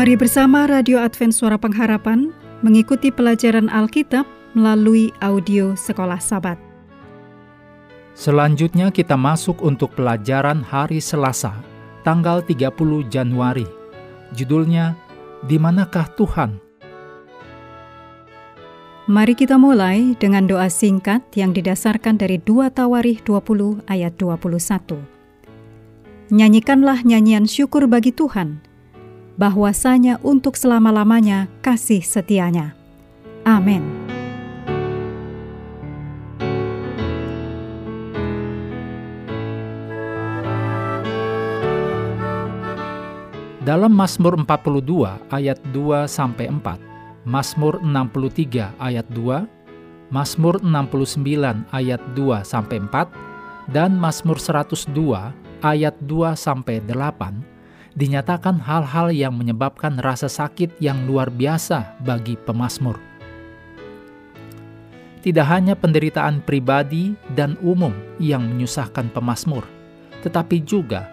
Mari bersama Radio Advent Suara Pengharapan mengikuti pelajaran Alkitab melalui audio Sekolah Sabat. Selanjutnya kita masuk untuk pelajaran hari Selasa, tanggal 30 Januari. Judulnya, Di manakah Tuhan? Mari kita mulai dengan doa singkat yang didasarkan dari 2 Tawarikh 20 ayat 21. Nyanyikanlah nyanyian syukur bagi Tuhan, bahwasanya untuk selama-lamanya kasih setianya. Amin. Dalam Mazmur 42 ayat 2 sampai 4, Mazmur 63 ayat 2, Mazmur 69 ayat 2 sampai 4, dan Mazmur 102 ayat 2 sampai 8 dinyatakan hal-hal yang menyebabkan rasa sakit yang luar biasa bagi pemazmur. Tidak hanya penderitaan pribadi dan umum yang menyusahkan pemazmur, tetapi juga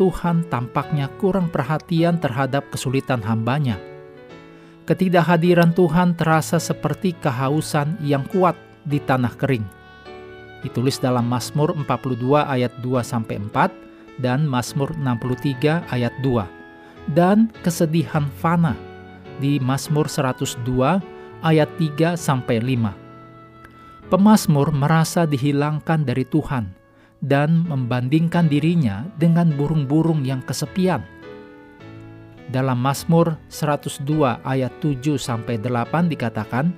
Tuhan tampaknya kurang perhatian terhadap kesulitan hambanya. Ketidakhadiran Tuhan terasa seperti kehausan yang kuat di tanah kering. Ditulis dalam Mazmur 42 ayat 2 sampai 4 dan Mazmur 63 ayat 2 dan kesedihan fana di Mazmur 102 ayat 3 sampai 5. Pemazmur merasa dihilangkan dari Tuhan dan membandingkan dirinya dengan burung-burung yang kesepian. Dalam Mazmur 102 ayat 7 sampai 8 dikatakan,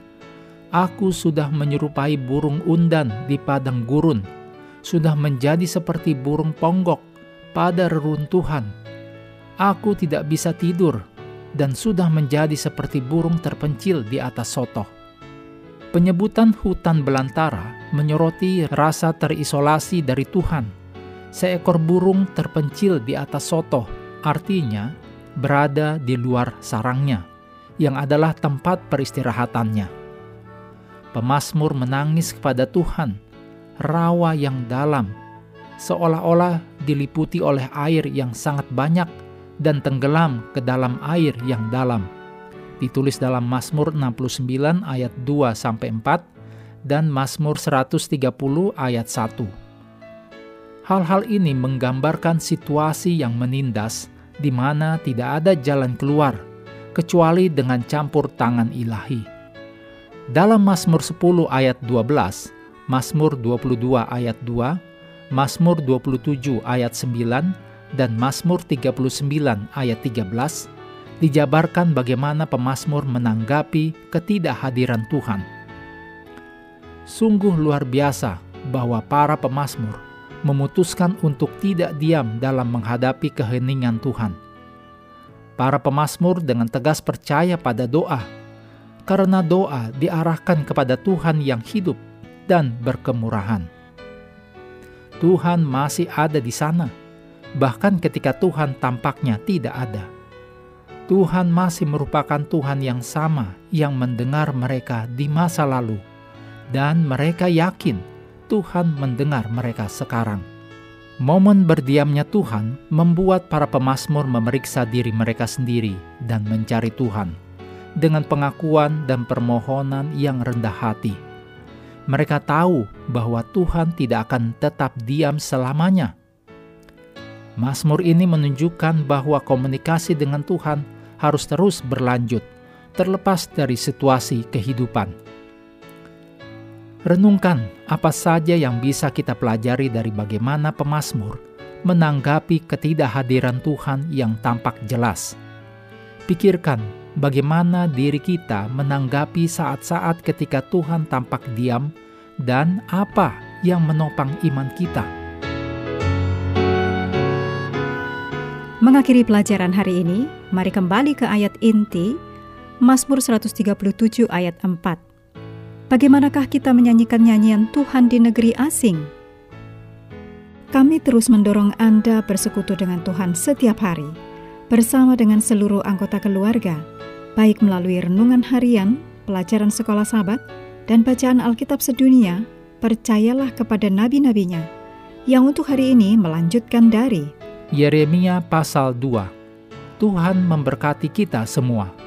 Aku sudah menyerupai burung undan di padang gurun, sudah menjadi seperti burung ponggok pada reruntuhan. Aku tidak bisa tidur dan sudah menjadi seperti burung terpencil di atas sotoh. Penyebutan hutan belantara menyoroti rasa terisolasi dari Tuhan. Seekor burung terpencil di atas sotoh, artinya berada di luar sarangnya, yang adalah tempat peristirahatannya. Pemasmur menangis kepada Tuhan, rawa yang dalam seolah-olah diliputi oleh air yang sangat banyak dan tenggelam ke dalam air yang dalam. Ditulis dalam Mazmur 69 ayat 2 sampai 4 dan Mazmur 130 ayat 1. Hal-hal ini menggambarkan situasi yang menindas di mana tidak ada jalan keluar kecuali dengan campur tangan ilahi. Dalam Mazmur 10 ayat 12, Mazmur 22 ayat 2, Mazmur 27 ayat 9 dan Mazmur 39 ayat 13 dijabarkan bagaimana pemazmur menanggapi ketidakhadiran Tuhan. Sungguh luar biasa bahwa para pemazmur memutuskan untuk tidak diam dalam menghadapi keheningan Tuhan. Para pemazmur dengan tegas percaya pada doa, karena doa diarahkan kepada Tuhan yang hidup dan berkemurahan. Tuhan masih ada di sana, bahkan ketika Tuhan tampaknya tidak ada. Tuhan masih merupakan Tuhan yang sama yang mendengar mereka di masa lalu, dan mereka yakin Tuhan mendengar mereka sekarang. Momen berdiamnya Tuhan membuat para pemazmur memeriksa diri mereka sendiri dan mencari Tuhan dengan pengakuan dan permohonan yang rendah hati mereka tahu bahwa Tuhan tidak akan tetap diam selamanya. Mazmur ini menunjukkan bahwa komunikasi dengan Tuhan harus terus berlanjut, terlepas dari situasi kehidupan. Renungkan apa saja yang bisa kita pelajari dari bagaimana pemazmur menanggapi ketidakhadiran Tuhan yang tampak jelas. Pikirkan bagaimana diri kita menanggapi saat-saat ketika Tuhan tampak diam dan apa yang menopang iman kita. Mengakhiri pelajaran hari ini, mari kembali ke ayat inti Mazmur 137 ayat 4. Bagaimanakah kita menyanyikan nyanyian Tuhan di negeri asing? Kami terus mendorong Anda bersekutu dengan Tuhan setiap hari, bersama dengan seluruh anggota keluarga, baik melalui renungan harian, pelajaran sekolah sahabat, dan bacaan Alkitab sedunia, percayalah kepada nabi-nabinya, yang untuk hari ini melanjutkan dari Yeremia pasal 2. Tuhan memberkati kita semua.